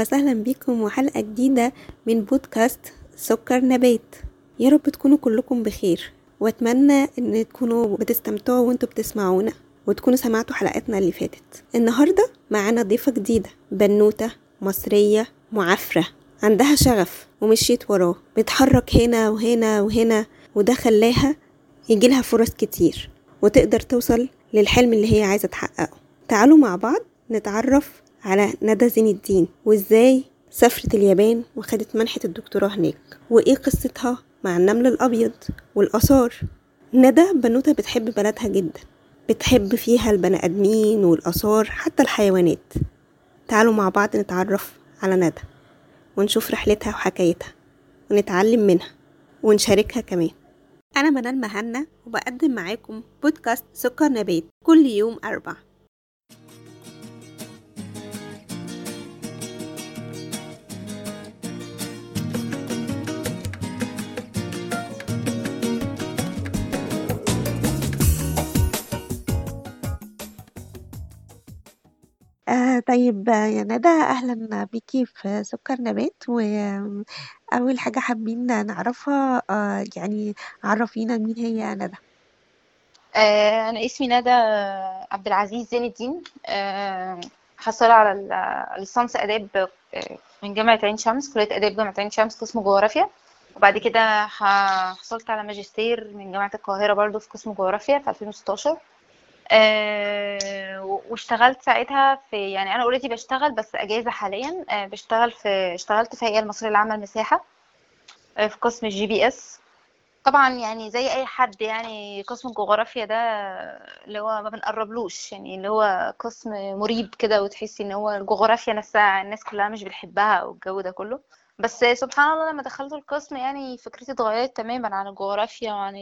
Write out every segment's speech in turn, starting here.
وسهلا بكم وحلقة جديدة من بودكاست سكر نبات. يا رب تكونوا كلكم بخير. وأتمنى إن تكونوا بتستمتعوا وأنتوا بتسمعونا وتكونوا سمعتوا حلقاتنا اللي فاتت. النهارده معانا ضيفة جديدة بنوتة مصرية معفرة عندها شغف ومشيت وراه. بتحرك هنا وهنا وهنا وده خلاها يجيلها فرص كتير وتقدر توصل للحلم اللي هي عايزة تحققه. تعالوا مع بعض نتعرف على ندى زين الدين وإزاي سافرت اليابان وخدت منحة الدكتوراه هناك؟ وإيه قصتها مع النمل الأبيض والآثار؟ ندى بنوتة بتحب بلدها جدا بتحب فيها البني آدمين والآثار حتى الحيوانات. تعالوا مع بعض نتعرف على ندى ونشوف رحلتها وحكايتها ونتعلم منها ونشاركها كمان. أنا منال مهنا وبقدم معاكم بودكاست سكر نبات كل يوم أربع. طيب يا ندى أهلا بيكي في سكر نبات وأول حاجة حابين نعرفها آه يعني عرفينا مين هي ندى. آه، أنا اسمي ندى عبد العزيز زين الدين آه، حصل على ال- ليسانس آداب من جامعة عين شمس كلية آداب جامعة عين شمس قسم جغرافيا. وبعد كده حصلت على ماجستير من جامعة القاهرة برضو في قسم جغرافيا في 2016 آه، واشتغلت ساعتها في يعني أنا already بشتغل بس أجازة حاليا. آه، بشتغل في اشتغلت في الهيئة المصرية العامة للمساحة آه، في قسم ال GPS طبعا يعني زي أي حد يعني قسم الجغرافيا ده اللي هو ما بنقربلوش يعني اللي هو قسم مريب كده وتحسي إن هو الجغرافيا نفسها الناس كلها مش بتحبها والجو ده كله. بس سبحان الله لما دخلت القسم يعني فكرتي اتغيرت تماما عن الجغرافيا وعن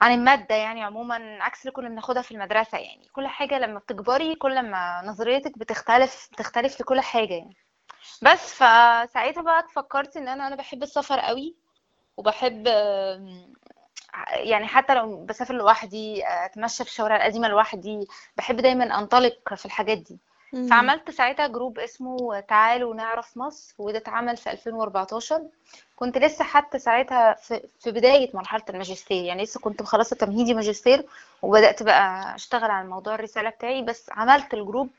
عن المادة يعني عموما عكس اللي كنا بناخدها في المدرسة يعني كل حاجة لما بتكبري كل ما نظريتك بتختلف بتختلف لكل حاجة يعني بس فساعتها بقى فكرت إن أنا أنا بحب السفر قوي وبحب يعني حتى لو بسافر لوحدي أتمشى في الشوارع القديمة لوحدي بحب دايما أنطلق في الحاجات دي. فعملت ساعتها جروب اسمه تعالوا نعرف مصر وده اتعمل في 2014 كنت لسه حتى ساعتها في, بداية مرحلة الماجستير يعني لسه كنت مخلصة تمهيدي ماجستير وبدأت بقى أشتغل على موضوع الرسالة بتاعي بس عملت الجروب.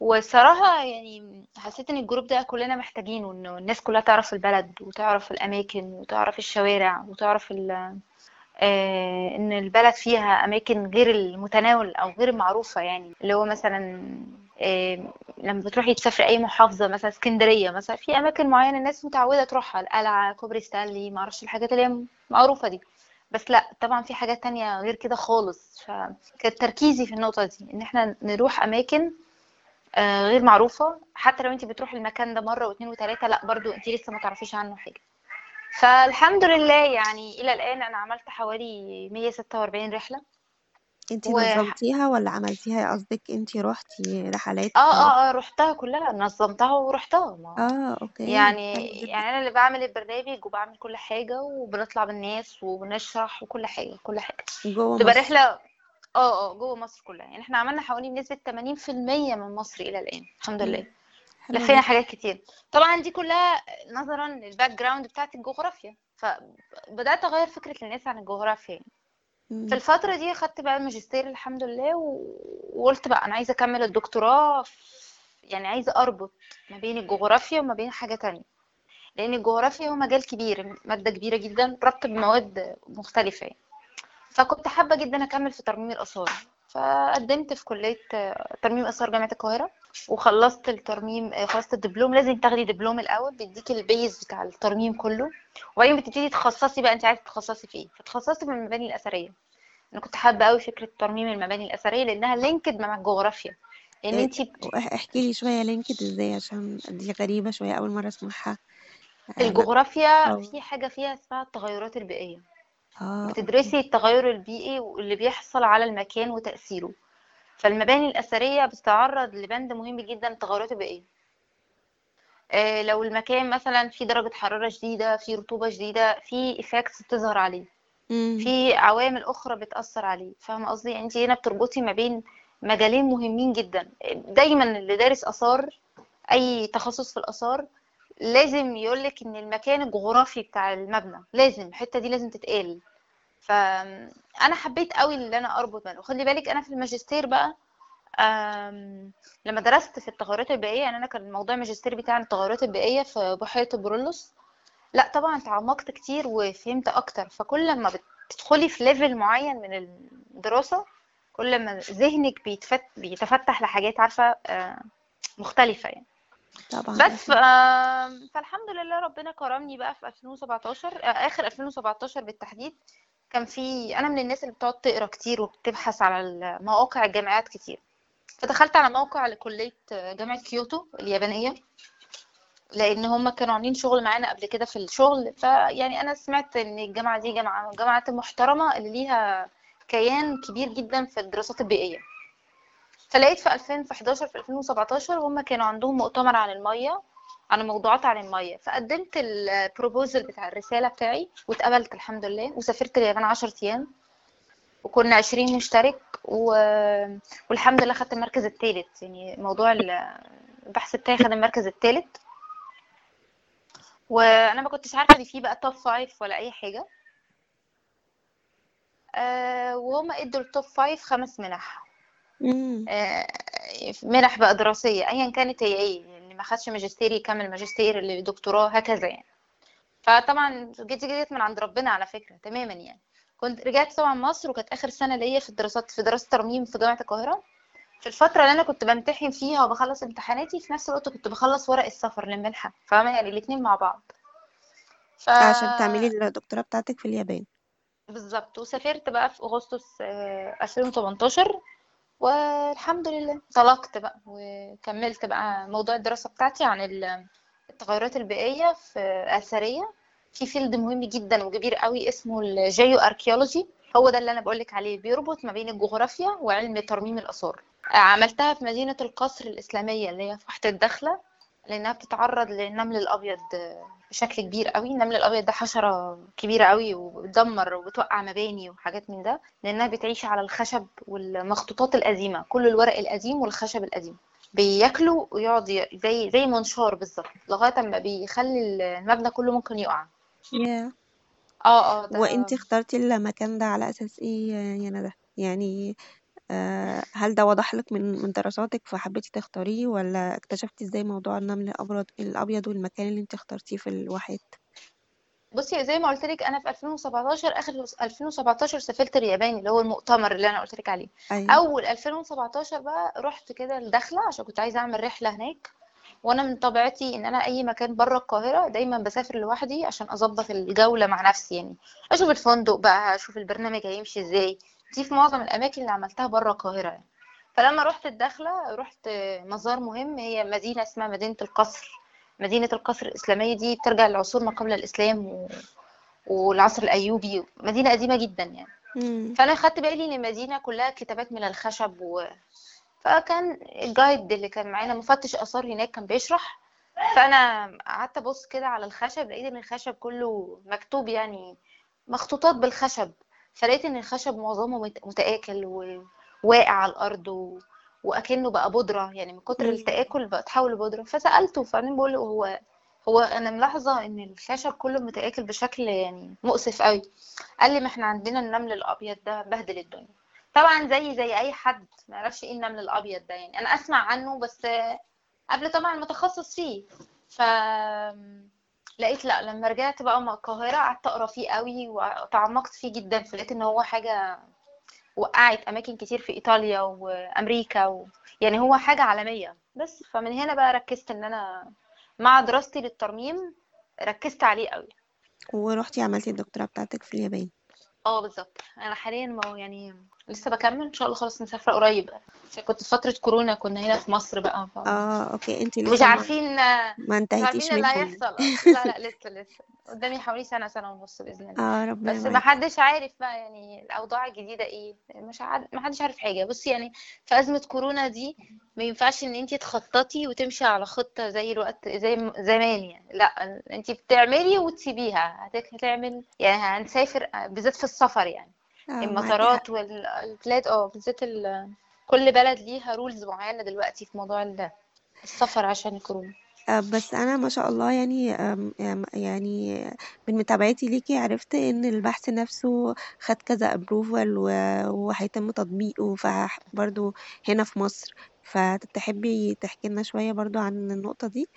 والصراحة يعني حسيت إن الجروب ده كلنا محتاجينه انه الناس كلها تعرف البلد وتعرف الأماكن وتعرف الشوارع وتعرف آه، إن البلد فيها أماكن غير المتناول أو غير المعروفة يعني اللي هو مثلا لما بتروحي تسافري أي محافظة مثلا اسكندرية مثلا في أماكن معينة الناس متعودة تروحها القلعة كوبري ستانلي معرفش الحاجات اللي هي معروفة دي. بس لا طبعا في حاجات تانية غير كده خالص. فكان تركيزي في النقطة دي إن إحنا نروح أماكن آه، غير معروفة. حتى لو انت بتروحي المكان ده مرة واثنين وثلاثة لا برضو انت لسه ما تعرفيش عنه حاجة. فالحمد لله يعني إلى الآن أنا عملت حوالي 146 رحلة. انتي و نظمتيها ولا عملتيها؟ قصدك انتي روحتي رحلات آه آه رحتها كلها نظمتها ورحتها ما آه أوكي يعني حلو جدا. يعني أنا اللي بعمل البرنامج وبعمل كل حاجة وبنطلع بالناس وبنشرح وكل حاجة كل حاجة. جوه تبقى مصر. رحلة آه آه جوه مصر كلها. يعني إحنا عملنا حوالي بنسبة 80% من مصر إلى الآن الحمد. لله. حلو لفينا جدا. حاجات كتير. طبعا دي كلها نظرا لل background بتاعت الجغرافيا فبدات أغير فكرة الناس عن الجغرافيا يعني. في مم. الفترة دي خدت بقى الماجستير الحمد لله وقلت بقى أنا عايزة أكمل الدكتوراه يعني عايزة أربط ما بين الجغرافيا وما بين حاجة تانية لأن الجغرافيا هو مجال كبير مادة كبيرة جدا ربط بمواد مختلفة يعني. فكنت حابة جدا أكمل في ترميم الآثار فقدمت في كلية ترميم آثار جامعة القاهرة وخلصت الترميم خلصت الدبلوم. لازم تاخدي دبلوم الأول بيديكي ال base بتاع الترميم كله. وبعدين بتبتدي تخصصي بقى انت عايزه تتخصصي في إيه. فتخصصت في المباني الأثرية. أنا كنت حابة قوي فكرة ترميم المباني الأثرية لأنها linked مع الجغرافيا. لأن إيه، انت وإح- احكي لي شوية linked إزاي عشان دي أول مرة أسمعها. آه، ما- الجغرافيا أو في حاجة فيها اسمها التغيرات البيئية. أوكي بتدرسي التغير البيئي واللي بيحصل على المكان وتأثيره. فالمباني الأثرية بتتعرض لبند مهم جدا التغيرات البيئية. آه، لو المكان مثلا في درجة حرارة شديدة في رطوبة شديدة في effects بتظهر عليه. مم. في عوامل أخرى بتأثر عليه. فاهمة قصدي؟ يعني انت هنا بتربطي ما بين مجالين مهمين جدا. دايما اللي دارس آثار أي تخصص في الآثار لازم يقولك إن المكان الجغرافي بتاع المبنى لازم الحتة دي لازم تتقال. فانا حبيت قوي اللي أنا أربط بين وخلي بالك أنا في الماجستير بقى لما درست في التغيرات البيئية يعني أنا كان موضوع الماجستير بتاعي عن التغيرات البيئية في بحيرة البرولوس لا طبعا تعمقت كتير وفهمت أكتر. فكل ما بتدخلي في level معين من الدراسة كل ما ذهنك بيتفت بيتفتح لحاجات عارفة آه، مختلفة يعني. طبعا بس فالحمد لله ربنا كرمني بقى في 2017 آه، آخر 2017 بالتحديد كان في أنا من الناس اللي بتقعد تقرأ كتير وبتبحث على مواقع الجامعات كتير. فدخلت على موقع لكلية جامعة كيوتو اليابانية لأن هم كانوا عاملين شغل معانا قبل كده في الشغل. فيعني أنا سمعت إن الجامعة دي جامعة جامعة محترمة اللي ليها كيان كبير جدا في الدراسات البيئية. فلقيت في 2011 في 2017 هم كانوا عندهم مؤتمر عن المية عن موضوعات عن المية. فقدمت ال proposal بتاع الرسالة بتاعي واتقبلت الحمد لله وسافرت اليابان 10 أيام وكنا 20 مشترك و... والحمد لله خدت المركز الثالث يعني موضوع ال- البحث بتاعي خد المركز الثالث وأنا ما كنتش عارفة إن في بقى top five ولا أي حاجة. أه وهم ادوا ال top five خمس منح. امم آه، منح بقى دراسية أيا كانت هي إيه اللي ما خدش ماجستير يكمل ماجستير اللي دكتوراه هكذا يعني. فطبعا جيت جيت من عند ربنا على فكرة تماما يعني. كنت رجعت طبعا مصر وكانت آخر سنة ليا في الدراسات في دراسة ترميم في جامعة القاهرة. في الفترة اللي أنا كنت بمتحن فيها وبخلص امتحاناتي في نفس الوقت كنت بخلص ورق السفر للمنحة فاهمة يعني؟ الاتنين مع بعض. ف عشان تعملي الدكتوراه بتاعتك في اليابان. بالظبط. وسافرت بقى في أغسطس آه، 2018 والحمد لله. انطلقت بقى وكملت بقى موضوع الدراسة بتاعتي عن ال- التغيرات البيئية في أثرية. في field مهم جدا وكبير قوي اسمه ال geoarchaeology هو ده اللي أنا بقولك عليه. بيربط ما بين الجغرافيا وعلم ترميم الآثار. عملتها في مدينة القصر الإسلامية اللي هي في واحة الداخلة لأنها بتتعرض للنمل الأبيض بشكل كبير قوي. النمل الأبيض ده حشرة كبيرة قوي وبتدمر وبتوقع مباني وحاجات من ده لأنها بتعيش على الخشب والمخطوطات القديمة. كل الورق القديم والخشب القديم. بياكلوا ويقعد زي زي منشار بالظبط لغاية ما بيخلي المبنى كله ممكن يقع. يا آه آه ده وانتي اخترتي المكان ده على أساس إيه يا ندى يعني هل ده وضح لك من من دراساتك فحبيتي تختاريه ولا اكتشفتي إزاي موضوع النمل الابيض الأبيض والمكان اللي انت اخترتيه في الواحات بصي زي ما قلت لك أنا في 2017 آخر 2017 سافرت اليابان اللي هو المؤتمر اللي أنا قلت لك عليه. أيوه. أول 2017 بقى رحت كده الدخلة عشان كنت عايزة أعمل رحلة هناك. وأنا من طبيعتي إن أنا أي مكان بره القاهرة دايما بسافر لوحدي عشان أظبط الجولة مع نفسي يعني. أشوف الفندق بقى أشوف البرنامج هيمشي إزاي. دي في معظم الأماكن اللي عملتها بره القاهرة يعني. فلما رحت الدخلة رحت مزار مهم هي مدينة اسمها مدينة القصر. مدينة القصر الإسلامية دي بترجع للعصور ما قبل الإسلام و... والعصر الأيوبي مدينة قديمة جدا يعني. امم فأنا خدت بالي إن المدينة كلها كتابات من الخشب و... فكان الجايد اللي كان معانا مفتش آثار هناك كان بيشرح. فأنا قعدت أبص كده على الخشب لقيت إن الخشب كله مكتوب يعني مخطوطات بالخشب. فلقيت إن الخشب معظمه مت- متآكل وواقع على الأرض و... وأكنه بقى بودرة. يعني من كتر مم. التآكل بقى اتحول لبودرة. فسألته فبعدين بقول له هو هو أنا ملاحظة إن الخشب كله متآكل بشكل يعني مؤسف قوي قال لي ما إحنا عندنا النمل الأبيض ده بهدل الدنيا. طبعا زي زي أي حد ما يعرفش إيه النمل الأبيض ده. يعني أنا أسمع عنه بس قبل طبعا متخصص فيه. ف لقيت لا لما رجعت بقى من القاهرة قعدت أقرأ فيه قوي وتعمقت فيه جدا فلقيت إن هو حاجة وقعت أماكن كتير في إيطاليا وأمريكا و... يعني هو حاجة عالمية. بس فمن هنا بقى ركزت إن أنا مع دراستي للترميم ركزت عليه قوي. ورحتي عملتي الدكتوراه بتاعتك في اليابان؟ آه بالظبط. أنا حاليا ما يعني لسه بكمل؟ إن شاء الله خلاص مسافره قريب. كنت في فترة كورونا كنا هنا في مصر بقى ف... آه أوكي. أنت مش لسه ما, عارفين ما مش انتهيتيش عارفين اللي هيحصل. لا لا لسه لسه. قدامي حوالي سنة سنة ونص بإذن الله. آه ربنا بس ما حدش عارف بقى يعني الأوضاع الجديدة إيه. مش عاد... ما حدش عارف حاجة. بصي يعني في أزمة كورونا دي ما ينفعش إن أنت تخططي وتمشي على خطة زي الوقت زي زمان يعني. لا أنت بتعملي وتسيبيها. هت- هتعمل يعني هنسافر بالذات في السفر يعني. آه معاكي حق المطارات والبلاد آه بالذات ال... كل بلد ليها rules معينة دلوقتي في موضوع ال- السفر عشان الكورونا. آه، بس أنا ما شاء الله يعني آم، آم، يعني من متابعتي ليكي عرفت إن البحث نفسه خد كذا approval وهيتم تطبيقه. فبرضو هنا في مصر. فتحبي تحكي لنا شوية برضو عن النقطة دي؟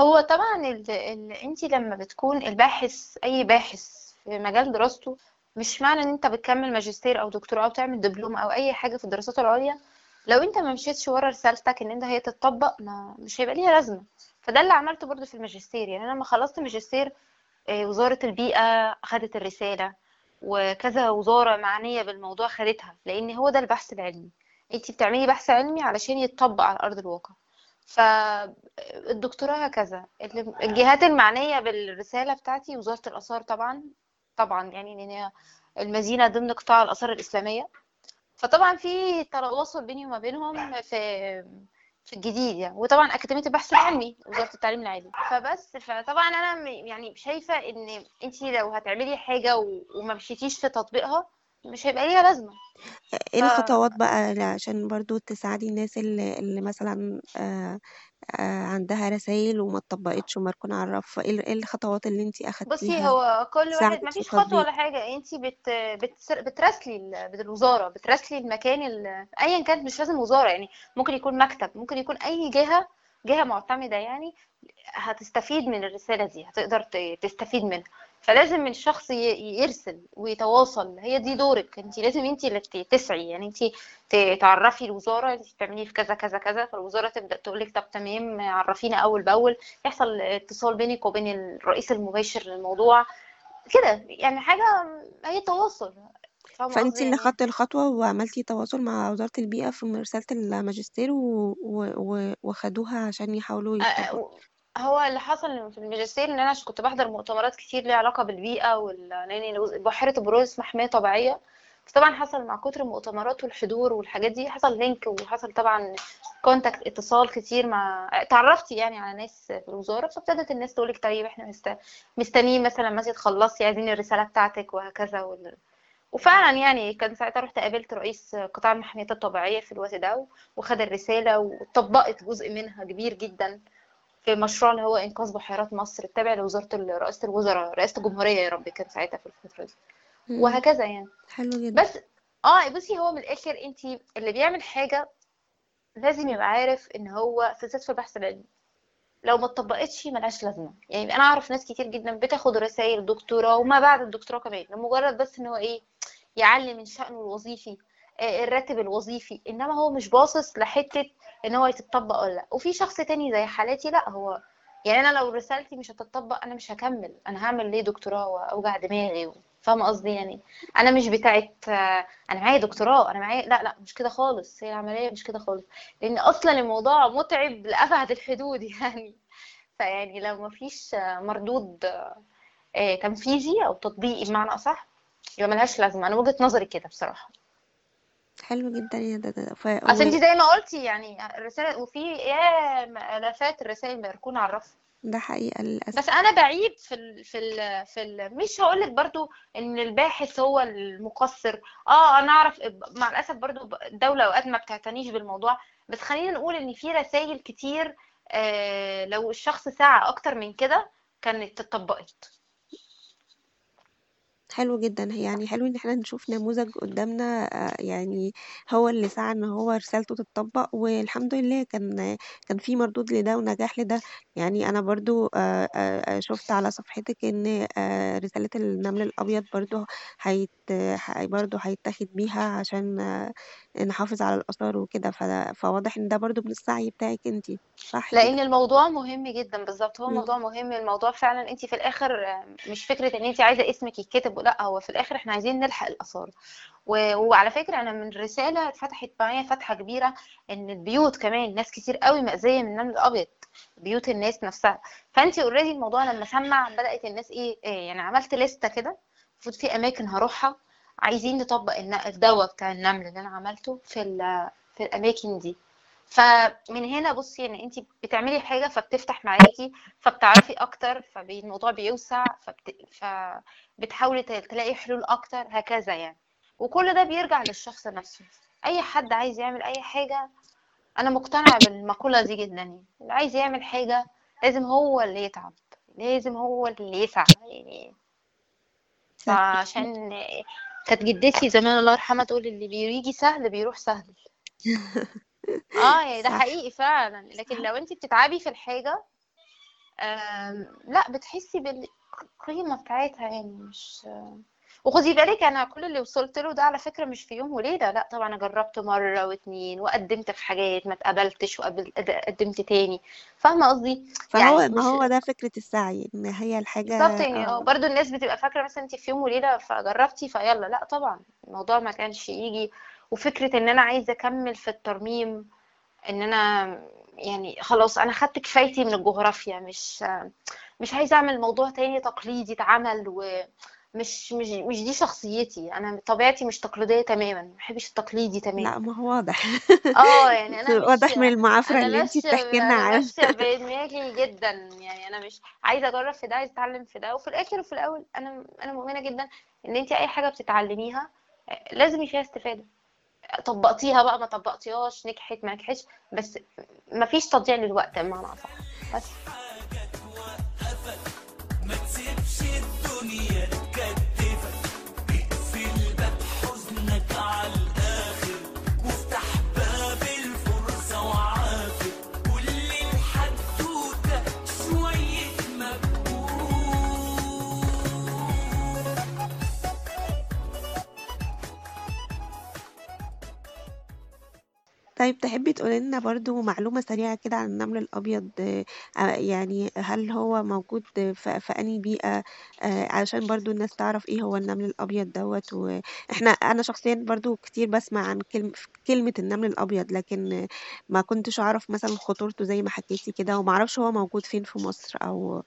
هو طبعا ال... ال... انت لما بتكون الباحث أي باحث في مجال دراسته مش معنى إن أنت بتكمل ماجستير أو دكتوراه أو تعمل دبلوم أو أي حاجة في الدراسات العليا. لو أنت ما مشيتش ورا رسالتك إن أنت هي تتطبق ما مش هيبقى ليها لازمة. فده اللي عملته برضو في الماجستير. يعني أنا لما خلصت ماجستير آه، وزارة البيئة خدت الرسالة وكذا وزارة معنية بالموضوع خدتها لأن هو ده البحث العلمي. انت بتعملي بحث علمي علشان يتطبق على أرض الواقع. فالدكتوراه هكذا. اللي- الجهات المعنية بالرسالة بتاعتي وزارة الآثار طبعا. طبعا يعني لأن هي المدينة ضمن قطاع الآثار الإسلامية. فطبعا في تواصل بيني وما بينهم في في الجديد يعني. وطبعا أكاديمية البحث العلمي وزارة التعليم العالي. فبس فطبعا أنا م- يعني شايفة إن أنت لو هتعملي حاجة و- وما مشيتيش في تطبيقها مش هيبقى ليها لازمة. إيه الخطوات بقى عشان برضو تساعدي الناس اللي, اللي مثلا آه، عندها رسائل وما اتطبقتش وماركون على الرف. إيه ال- إيه الخطوات اللي انتي بصي هو كل واحد ما في فيش خطوة التطبيق ولا حاجة. انت بت بت بتراسلي ال- الوزارة بتراسلي المكان ال- ايا كانت مش لازم وزارة يعني ممكن يكون مكتب ممكن يكون أي جهة جهة معتمدة يعني هتستفيد من الرسالة دي هتقدر ت- تستفيد منها. فلازم الشخص يرسل ويتواصل. هي دي دورك. انت لازم انت اللي تسعي. يعني انت تعرفي الوزارة. انت بتعملي في كذا كذا كذا. فالوزارة تبدأ تقولك طب تمام عرفينا أول بأول. يحصل اتصال بينك وبين الرئيس المباشر للموضوع. كده. يعني حاجة هي تواصل. قصدي؟ اللي يعني خدتي الخطوة وعملتي تواصل مع وزارة البيئة في رسالة الماجستير و... و... وخدوها عشان يحاولوا يطبقوا هو اللي حصل في الماجستير إن أنا كنت بحضر مؤتمرات كتير ليها علاقة بالبيئة وال... بحيرة البروز محمية طبيعية. فطبعا حصل مع كتر المؤتمرات والحضور والحاجات دي حصل لينك وحصل طبعا كونتاكت اتصال كتير مع اتعرفت يعني على ناس في الوزارة فابتدت الناس تقولك طيب إحنا مست... مستنيين مثلا ما تخلصي عايزين الرسالة بتاعتك وهكذا وال... وفعلا يعني كان ساعتها رحت قابلت رئيس قطاع المحميات الطبيعية في الوقت ده وخد الرسالة وطبقت جزء منها كبير جدا. مشروع اللي هو إنقاذ بحيرات مصر التابع لوزارة ال- رئاسة الوزراء رئاسة الجمهورية يا ربي كان ساعتها في الفترة دي. وهكذا يعني. حلو جدا. بس آه بصي هو من الآخر انت اللي بيعمل حاجة لازم يبقى عارف إن هو سلسلة في البحث العلمي. لو ما اتطبقتش ملهاش لازمة. يعني أنا أعرف ناس كتير جدا بتاخد رسائل دكتوراه وما بعد الدكتوراه كمان لمجرد بس إن هو إيه يعلي من شأنه الوظيفي. الراتب الوظيفي إنما هو مش باصص لحتة إن هو يتطبق ولا لأ. وفي شخص تاني زي حالاتي لأ هو يعني أنا لو رسالتي مش هتطبق أنا مش هكمل. أنا هعمل ليه دكتوراه واوجع دماغي فاهمة قصدي؟ يعني أنا مش بتاعت آه، أنا معايا دكتوراه أنا معايا لأ لأ مش كده خالص. هي العملية مش كده خالص. لأن أصلا الموضوع متعب لأبعد الحدود يعني. فيعني لو مفيش آه، مردود آه، تنفيذي أو تطبيقي بمعنى أصح يبقى ملهاش لازمة. أنا وجهة نظري كده بصراحة. حلو جدا يا ده, ده. ف... اصل. انت زي ما قلتي يعني الرسالة وفي يا الافات الرسائل على الرف ده حقيقة للأسف بس أنا بعيد في ال في ال في ال مش هقول لك برضو إن الباحث هو المقصر آه أنا أعرف مع الأسف برضو الدولة أوقات ما بتعتنيش بالموضوع بس خلينا نقول إن في رسائل كتير آه لو الشخص سعى أكتر من كده كانت اتطبقت حلو جدا. يعني حلو إن إحنا نشوف نموذج قدامنا يعني هو اللي سعى إن هو رسالته تتطبق والحمد لله كان كان في مردود لده ونجاح لده. يعني أنا برضو آه، آه، شفت على صفحتك إن آه، رسالة النمل الأبيض برضو هيت هي- برضو هيتاخد بيها عشان نحافظ على الآثار وكده. ف- فواضح إن ده برضو من السعي بتاعك انتي صح كده؟ لأن الموضوع مهم جدا بالظبط هو. موضوع مهم. الموضوع فعلا انت في الآخر آه، مش فكرة إن انت عايزة اسمك يتكتب لا هو في الآخر إحنا عايزين نلحق الآثار. وعلى فكرة أنا من رسالة اتفتحت معايا فتحة كبيرة إن البيوت كمان ناس كتير قوي مأذية من النمل الأبيض بيوت الناس نفسها. فانت اوريدي الموضوع لما سمع بدأت الناس إيه, إيه يعني عملت لستة كده المفروض في أماكن هروحها عايزين نطبق الدواء بتاع النمل اللي أنا عملته في في الأماكن دي. فمن هنا بصي يعني انت بتعملي حاجة فبتفتح معاكي فبتعرفي أكتر فالموضوع بيوسع فبت... فبتحاولي تلاقي حلول أكتر هكذا يعني. وكل ده بيرجع للشخص نفسه. أي حد عايز يعمل أي حاجة أنا مقتنعة بالمقولة دي جدا يعني. اللي عايز يعمل حاجة لازم هو اللي يتعب. لازم هو اللي يسعى يعني. فعشان كانت جدتي زمان الله يرحمها تقول اللي بيجي سهل بيروح سهل. آه يعني ده حقيقي فعلا. لكن لو انت بتتعبي في الحاجة لا بتحسي بالقيمة بتاعتها يعني مش وخدي بالك أنا كل اللي وصلت له ده على فكرة مش في يوم وليلة لا طبعا أنا جربت مرة واتنين وقدمت في حاجات ما اتقبلتش وقدمت تاني. فاهمة قصدي؟ فهو يعني ما هو ده فكرة السعي إن هي الحاجة بالظبط يعني. آه. آه برضو الناس بتبقى فاكرة مثلا انت في يوم وليلة فجربتي فيلا لا طبعا الموضوع ما كانش يجي وفكرة إن أنا عايزة أكمل في الترميم إن أنا يعني خلاص أنا خدت كفايتي من الجغرافيا مش مش عايزة أعمل موضوع تاني تقليدي اتعمل ومش مش مش دي شخصيتي أنا طبيعتي مش تقليدية تماما ما بحبش التقليدي تماما. لا ما هو واضح. آه يعني أنا مش واضح من المعافرة أنا اللي ماشية بتحكي لنا عنها. ماشية بدماغي جدا يعني أنا مش عايزة أجرب في ده عايزة أتعلم في ده وفي الآخر وفي الأول أنا أنا مؤمنة جدا إن انت أي حاجة بتتعلميها لازم فيها استفادة. طبقتيها بقى ما طبقتيهاش نجحت ما نجحتش بس ما فيش تضييع للوقت بمعنى أصح. بس. طيب تحبي تقولي لنا برضو معلومة سريعة كده عن النمل الأبيض آه، يعني هل هو موجود في, في أنهي بيئة؟ آه، علشان برضو الناس تعرف إيه هو النمل الأبيض دوت وإحنا أنا شخصيا برضو كتير بسمع عن كلمة النمل الأبيض لكن ما كنتش أعرف مثلا خطورته زي ما حكيتي كده وما أعرفش هو موجود فين في مصر أو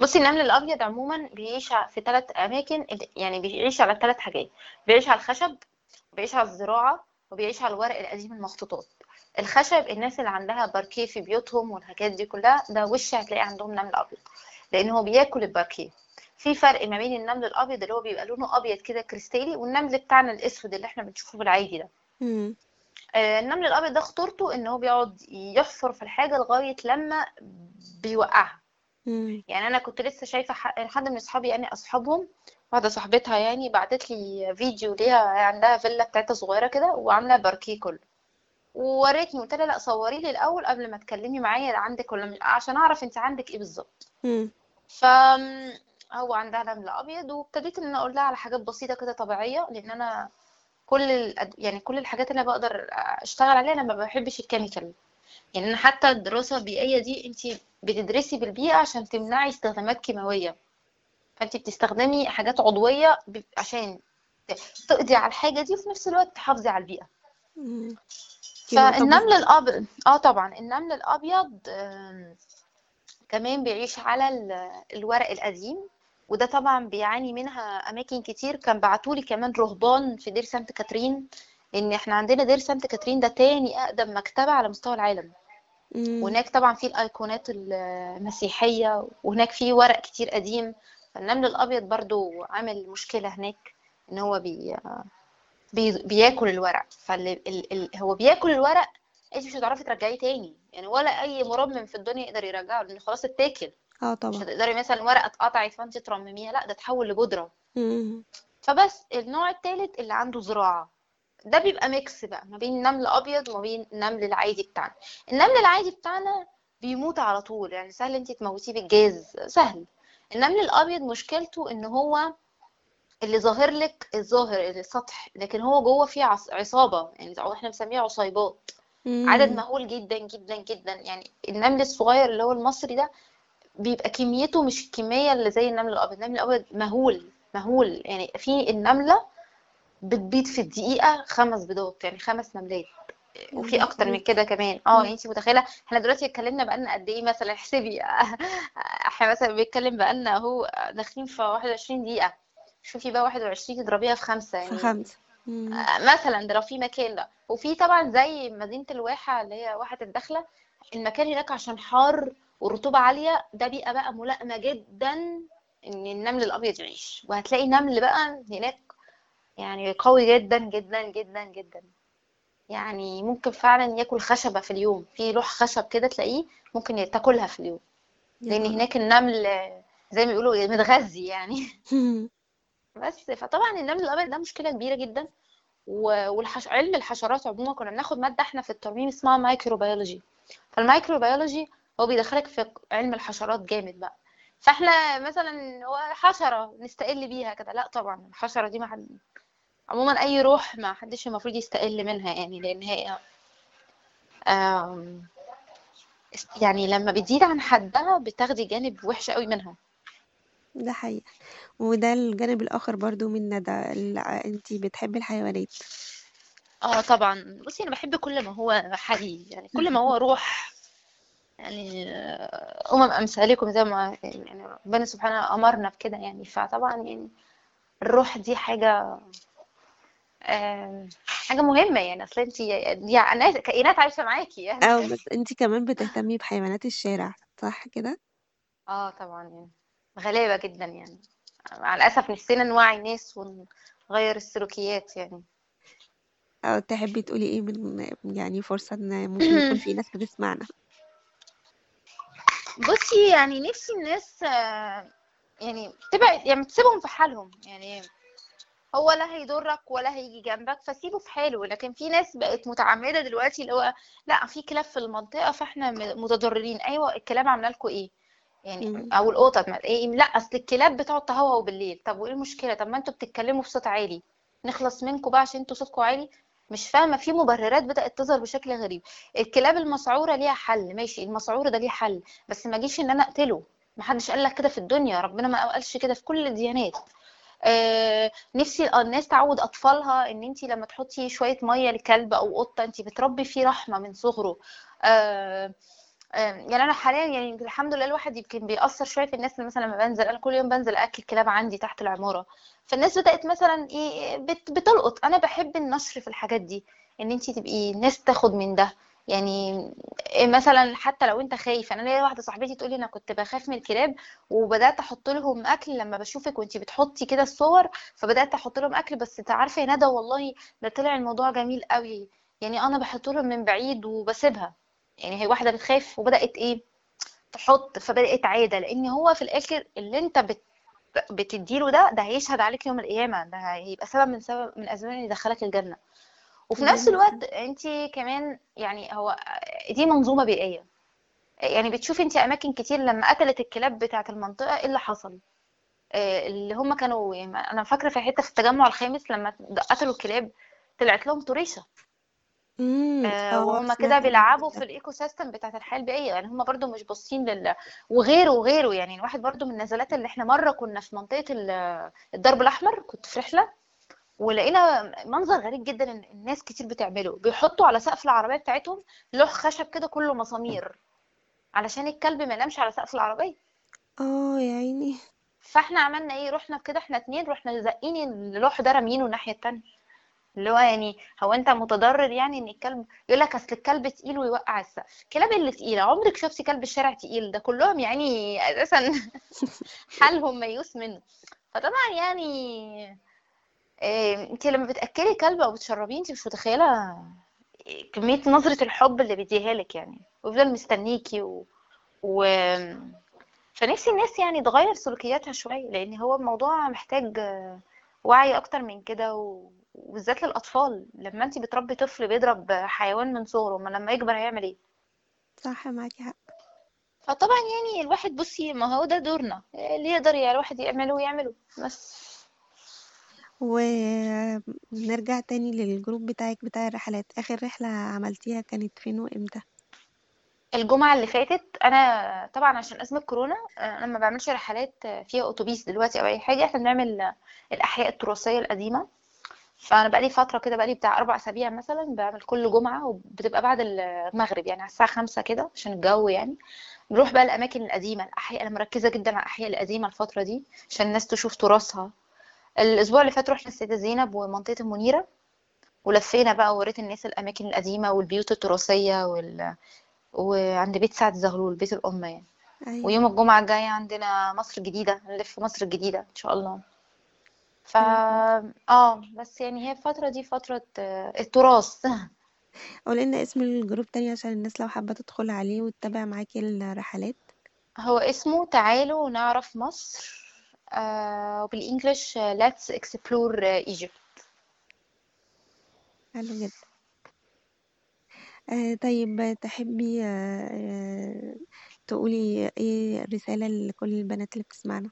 بصي النمل الأبيض عموما بيعيش في ثلاث أماكن يعني بيعيش على ثلاث حاجات بيعيش على الخشب بيعيش على الزراعة وبيعيش على الورق القديم المخطوطات. الخشب الناس اللي عندها باركيه في بيوتهم والحاجات دي كلها ده وش هتلاقي عندهم نمل أبيض. لأن هو بياكل الباركيه. في فرق ما بين النمل الأبيض اللي هو بيبقى لونه أبيض كده كريستالي والنمل بتاعنا الأسود اللي إحنا بنشوفه بالعادي ده. مم. آه، النمل الأبيض ده خطورته إن هو بيقعد يحفر في الحاجة لغاية لما بيوقعها. مم. يعني أنا كنت لسه شايفة حد من أصحابي يعني أصحابهم واحدة صاحبتها يعني بعتت لي فيديو ليها عندها فيلا بتاعتها صغيرة كده وعاملة باركيه كله. ووريتني قلت لها لا صوري لي الأول قبل ما تكلمي معايا عندك ولا مش عشان أعرف أنت عندك إيه بالظبط. ف هو عندها نمل أبيض وابتديت إن أنا أقول لها على حاجات بسيطة كده طبيعية لأن أنا كل الأد... يعني كل الحاجات اللي أنا بقدر أشتغل عليها أنا ما بحبش ال chemical. يعني أنا حتى الدراسة البيئية دي أنت بتدرسي بالبيئة عشان تمنعي استخدامات كيماوية. فانت بتستخدمي حاجات عضوية عشان تقضي على الحاجة دي وفي نفس الوقت تحافظي على البيئة. فالنمل الابيض آه طبعا النمل الأبيض كمان بيعيش على ال- الورق القديم وده طبعا بيعاني منها أماكن كتير. كان بعتولي كمان رهبان في دير سانت كاترين إن إحنا عندنا دير سانت كاترين ده تاني أقدم مكتبة على مستوى العالم. وهناك طبعا في الأيقونات المسيحية وهناك في ورق كتير قديم. فالنمل الأبيض برضو عامل مشكلة هناك إن هو بي بي بياكل الورق. فهو بياكل الورق انت مش هتعرفي ترجعيه تاني. يعني ولا أي مرمم في الدنيا يقدر يرجعه لأن خلاص اتاكل. آه مش طبعا. هتقدري مثلا ورقه اتقطعت فانت ترمميها لا ده تحول لبودرة. مم. فبس النوع التالت اللي عنده زراعة. ده بيبقى mix بقى ما بين نمل ابيض وما بين النمل العادي بتاعنا. النمل العادي بتاعنا بيموت على طول. يعني سهل انت تموتيه بالجاز سهل. النمل الأبيض مشكلته إن هو اللي ظاهر لك الظاهر السطح لكن هو جوه فيه عص- عصابة يعني إحنا بنسميها عصيبات. عدد. مهول جدا جدا جدا. يعني النمل الصغير اللي هو المصري ده بيبقى كميته مش الكمية اللي زي النمل الأبيض. النمل الأبيض مهول مهول. يعني في النملة بتبيض في الدقيقة خمس بيضات يعني خمس نملات. وفي أكتر من كده كمان. آه يعني. انت متخيلة إحنا دلوقتي اتكلمنا بقالنا قد إيه مثلا احسبي إحنا مثلا بنتكلم بقالنا أهو داخلين في 21 دقيقة. شوفي بقى 21 تضربيها في خمسة في يعني خمسة. مم. آه، مثلا ده لو في مكان ده. وفي طبعا زي مدينة الواحة اللي هي واحة الدخلة المكان هناك عشان حار والرطوبة عالية ده بيئة بقى ملائمة جدا إن النمل الأبيض يعيش. وهتلاقي نمل بقى هناك يعني قوي جدا جدا جدا جدا. يعني ممكن فعلا ياكل خشبة في اليوم. في لوح خشب كده تلاقيه ممكن تاكلها في اليوم. نهار. هناك النمل زي ما بيقولوا متغذي يعني. بس فطبعا النمل الأبيض ده مشكلة كبيرة جدا. والحش... علم الحشرات عموما كنا بناخد مادة إحنا في الترميم اسمها مايكروبيولوجي فالمايكروبيولوجي هو بيدخلك في علم الحشرات جامد بقى. فإحنا مثلا هو حشرة نستقل بيها كده. لا طبعا الحشرة دي ما حد عموما أي روح ما حدش المفروض يستقل منها يعني لأن هي يعني لما بتزيد عن حدها بتاخدي جانب وحش قوي منها. ده حقيقة. وده الجانب الآخر برضو من ندى ال- انتي بتحبي الحيوانات. آه طبعا. بصي أنا بحب كل ما هو حي يعني كل ما هو روح يعني آه، أمم أمثالكم زي ما يعني ربنا سبحانه أمرنا بكده يعني. فطبعا يعني الروح دي حاجة حاجة مهمة يعني. أصل انت دي ناس كائنات عايشة معاكي يعني. آه بس أنتي كمان بتهتمي بحيوانات الشارع صح كده؟ آه طبعا يعني. غلابة جدا يعني. مع الأسف نفسنا نوعي الناس ونغير السلوكيات يعني. أو تحبي تقولي إيه من يعني فرصة إن ممكن يكون في ناس بتسمعنا؟ بصي يعني نفسي الناس آه، يعني تبعد يعني تسيبهم في حالهم يعني. هو لا هيضرك ولا هيجي جنبك فسيبه في حاله. لكن في ناس بقت متعمدة دلوقتي اللي هو لا في كلاب في المنطقة فاحنا متضررين. أيوه الكلاب عاملة لكم إيه؟ يعني. أو القطط ما إيه لا أصل الكلاب بتقعد تهوهو بالليل طب وإيه المشكلة؟ طب ما أنتوا بتتكلموا بصوت عالي. نخلص منكم بقى عشان أنتوا صوتكم عالي. مش فاهمة. في مبررات بدأت تظهر بشكل غريب. الكلاب المسعورة ليها حل. ماشي المسعور ده ليه حل. بس ما جيش إن أنا أقتله. محدش قال لك كده في الدنيا. ربنا ما قالش كده في كل الديانات. نفسي الناس تعود أطفالها إن انت لما تحطي شوية مية لكلب أو قطة انت بتربي فيه رحمة من صغره. آه، آه، يعني أنا حاليا يعني الحمد لله الواحد يمكن بيأثر شوية في الناس اللي مثلا لما بنزل أنا كل يوم بنزل أكل كلاب عندي تحت العمارة. فالناس بدأت مثلا إيه بت بتلقط. أنا بحب النشر في الحاجات دي إن انت تبقي الناس تاخد من ده. يعني إيه مثلا حتى لو أنت خايف أنا ليا واحدة صاحبتي تقولي أنا كنت بخاف من الكلاب وبدأت أحط لهم أكل لما بشوفك وانتي بتحطي كده الصور فبدأت أحط لهم أكل بس أنت عارفة يا ندى والله ده طلع الموضوع جميل قوي يعني أنا بحط لهم من بعيد وبسيبها. يعني هي واحدة بتخاف وبدأت إيه تحط فبدأت عادة لأن هو في الآخر اللي أنت بت بتديله ده ده هيشهد عليك يوم القيامة ده هيبقى سبب من سبب من أسباب ان يدخلك الجنة. وفي نفس الوقت انت كمان يعني هو دي منظومة بيئية. يعني بتشوفي انت أماكن كتير لما قتلت الكلاب بتاعة المنطقة إيه اللي حصل؟ آه، اللي هم كانوا يعني أنا فاكرة في حتة في التجمع الخامس لما قتلوا الكلاب طلعت لهم طريشة. آه، آه وهم كده بيلعبوا في ال ecosystem بتاعت الحياة البيئية. يعني هم برضو مش باصين لل وغيره وغيره. يعني الواحد برضو من النزلات اللي إحنا مرة كنا في منطقة ال- الدرب الأحمر كنت في رحلة. ولقينا منظر غريب جدا إن الناس كتير بتعمله. بيحطوا على سقف العربية بتاعتهم لوح خشب كده كله مسامير. علشان الكلب ما ينامش على سقف العربية. آه يا عيني. فإحنا عملنا إيه؟ رحنا كده إحنا اتنين رحنا زقين اللوح ده رامينه الناحية التانية. اللي هو يعني هو أنت متضرر يعني إن الكلب يقول لك أصل الكلب تقيل ويوقع السقف. الكلاب اللي تقيلة عمرك شفتي كلب الشارع تقيل؟ ده كلهم يعني أساسا حالهم ميؤوس منه. فطبعا يعني إيه انت لما بتأكلي كلب أو بتشربيه انت مش متخيلة كمية نظرة الحب اللي بيديها لك يعني. ويفضل مستنيكي و... و... فنفسي الناس يعني تغير سلوكياتها شوية لأن هو الموضوع محتاج وعي أكتر من كده و... وبالذات للأطفال. لما انت بتربي طفل بيضرب حيوان من صغره ما لما يكبر هيعمل إيه؟ صح معاكي حق. فطبعا يعني الواحد بصي ما هو ده دورنا. اللي يقدر يعني الواحد يعمله يعمله. بس. ونرجع تاني للجروب بتاعك بتاع الرحلات. آخر رحلة عملتيها كانت فين وإمتى؟ الجمعة اللي فاتت أنا طبعا عشان أزمة كورونا أنا ما بعملش رحلات فيها أتوبيس دلوقتي أو أي حاجة. إحنا بنعمل الأحياء التراثية القديمة. فأنا بقالي فترة كده بقالي بتاع أربع أسابيع مثلا بعمل كل جمعة وبتبقى بعد المغرب يعني على الساعة خمسة كده عشان الجو يعني. بنروح بقى الأماكن القديمة الأحياء أنا مركزة جدا على الأحياء القديمة الفترة دي عشان الناس تشوف تراثها. الأسبوع اللي فات رحنا السيدة زينب ومنطقة المنيرة ولفينا بقى ووريت الناس الأماكن القديمة والبيوت التراثية وال... وعند بيت سعد زغلول بيت الأم يعني. أيوة. ويوم الجمعة الجاية عندنا مصر الجديدة هنلف مصر الجديدة إن شاء الله. ف أوي آه بس يعني هي الفترة دي فترة آه، التراث. قولي لنا اسم ال group تاني عشان الناس لو حابة تدخل عليه وتتابع معاكي الرحلات. هو اسمه تعالوا نعرف مصر. آه وبالإنجلش آه، Let's Explore آه، Egypt. حلو جدا. طيب تحبي تقولي إيه الرسالة لكل البنات اللي بتسمعنا؟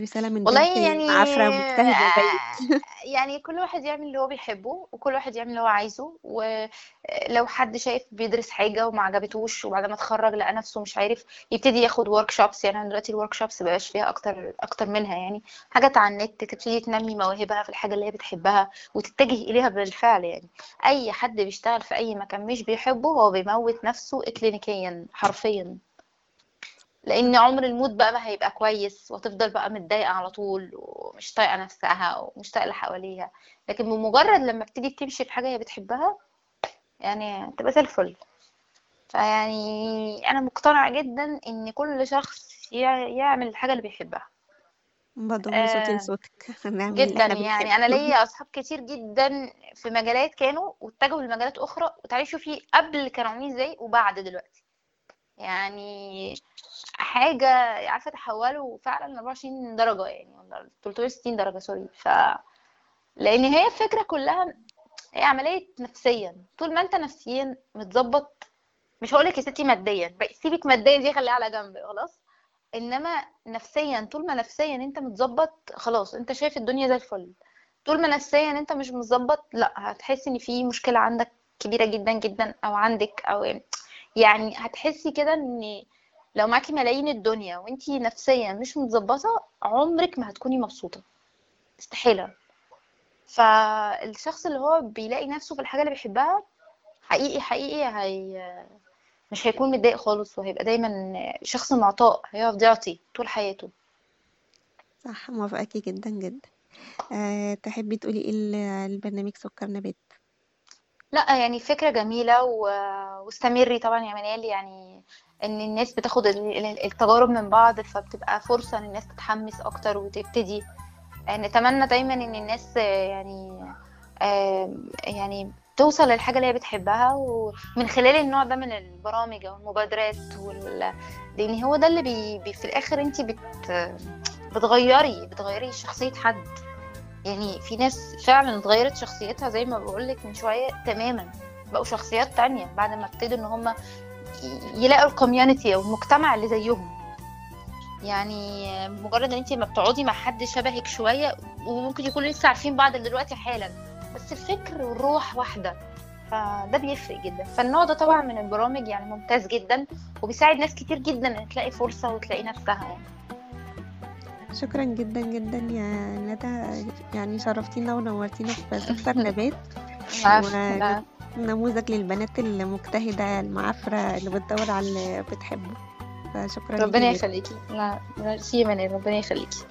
رسالة من والله يعني معافرة مجتهدة زيك يعني كل واحد يعمل اللي هو بيحبه وكل واحد يعمل اللي هو عايزه ولو حد شايف بيدرس حاجة وما عجبتوش وبعد ما اتخرج لقى نفسه مش عارف يبتدي ياخد workshops يعني أنا دلوقتي ال workshops مبقاش فيها أكتر أكتر منها يعني. حاجات على النت تبتدي تنمي مواهبها في الحاجة اللي هي بتحبها وتتجه إليها بالفعل يعني. أي حد بيشتغل في أي مكان مش بيحبه هو بيموت نفسه إكلينيكيا حرفيا. لأن عمر ال mood بقى ما هيبقى كويس وتفضل بقى متضايقة على طول ومش طايقة نفسها ومش طايقة اللي حواليها. لكن بمجرد لما بتيجي تمشي في حاجة هي بتحبها يعني تبقى زي الفل. فيعني أنا مقتنعة جدا إن كل شخص يع- يعمل الحاجة اللي بيحبها. صوتي آه لصوتك نعمل اللي جدا يعني. أنا ليا أصحاب كتير جدا في مجالات كانوا واتجهوا لمجالات أخرى. وتعالي شوفي قبل كانوا عاملين إزاي وبعد دلوقتي. يعني حاجة عارفة تحولوا فعلا 24 درجة يعني ولا 360 درجة سوري ف لأن هي الفكرة كلها هي عملية نفسيا. طول ما أنت نفسيا متظبط مش هقولك يا ستي ماديا سيبك ماديا دي خليها على جنب خلاص. إنما نفسيا طول ما نفسيا أنت متظبط خلاص أنت شايف الدنيا زي الفل. طول ما نفسيا أنت مش متظبط لأ هتحسي إن في مشكلة عندك كبيرة جدا جدا أو عندك أو يعني هتحسي كده إن لو معاكي ملايين الدنيا وإنتي نفسيا مش متظبطة عمرك ما هتكوني مبسوطة. استحالة فالشخص اللي هو بيلاقي نفسه في الحاجة اللي بيحبها حقيقي حقيقي هي مش هيكون متضايق خالص وهيبقى دايما شخص معطاء هيقعد يعطي طول حياته. صح موافقاكي جدا جدا. أه تحبي تقولي إيه ال- البرنامج سكر نبات لا يعني فكرة جميلة و... واستمري طبعا يا منال. يعني إن الناس بتاخد ال- ال- التجارب من بعض فبتبقى فرصة إن الناس تتحمس أكتر وتبتدي. نتمنى دايما إن الناس آه، يعني آه، يعني توصل للحاجة اللي هي بتحبها. ومن خلال النوع ده من البرامج أو المبادرات وال... لأن هو ده اللي بي... بي... في الآخر انت بت... بتغيري بتغيري شخصية حد. يعني في ناس فعلا اتغيرت شخصيتها زي ما بقولك من شوية تماما. بقوا شخصيات تانية بعد ما ابتدوا إن هم يلاقوا ال community أو المجتمع اللي زيهم. يعني مجرد إن انت ما بتقعدي مع حد شبهك شوية وممكن يكونوا لسه عارفين بعض دلوقتي حالا. بس الفكر والروح واحدة. فده بيفرق جدا. فالنوع ده طبعا من البرامج يعني ممتاز جدا وبيساعد ناس كتير جدا إن تلاقي فرصة وتلاقي نفسها يعني. شكرا جدا جدا يا ندى. يعني شرفتينا ونورتينا في سكر نبات. ونموذج للبنات المجتهدة المعافرة اللي بتدور على اللي بتحبه. فشكرا ربنا. يخليكي. لا ميرسي منال ربنا يخليكي.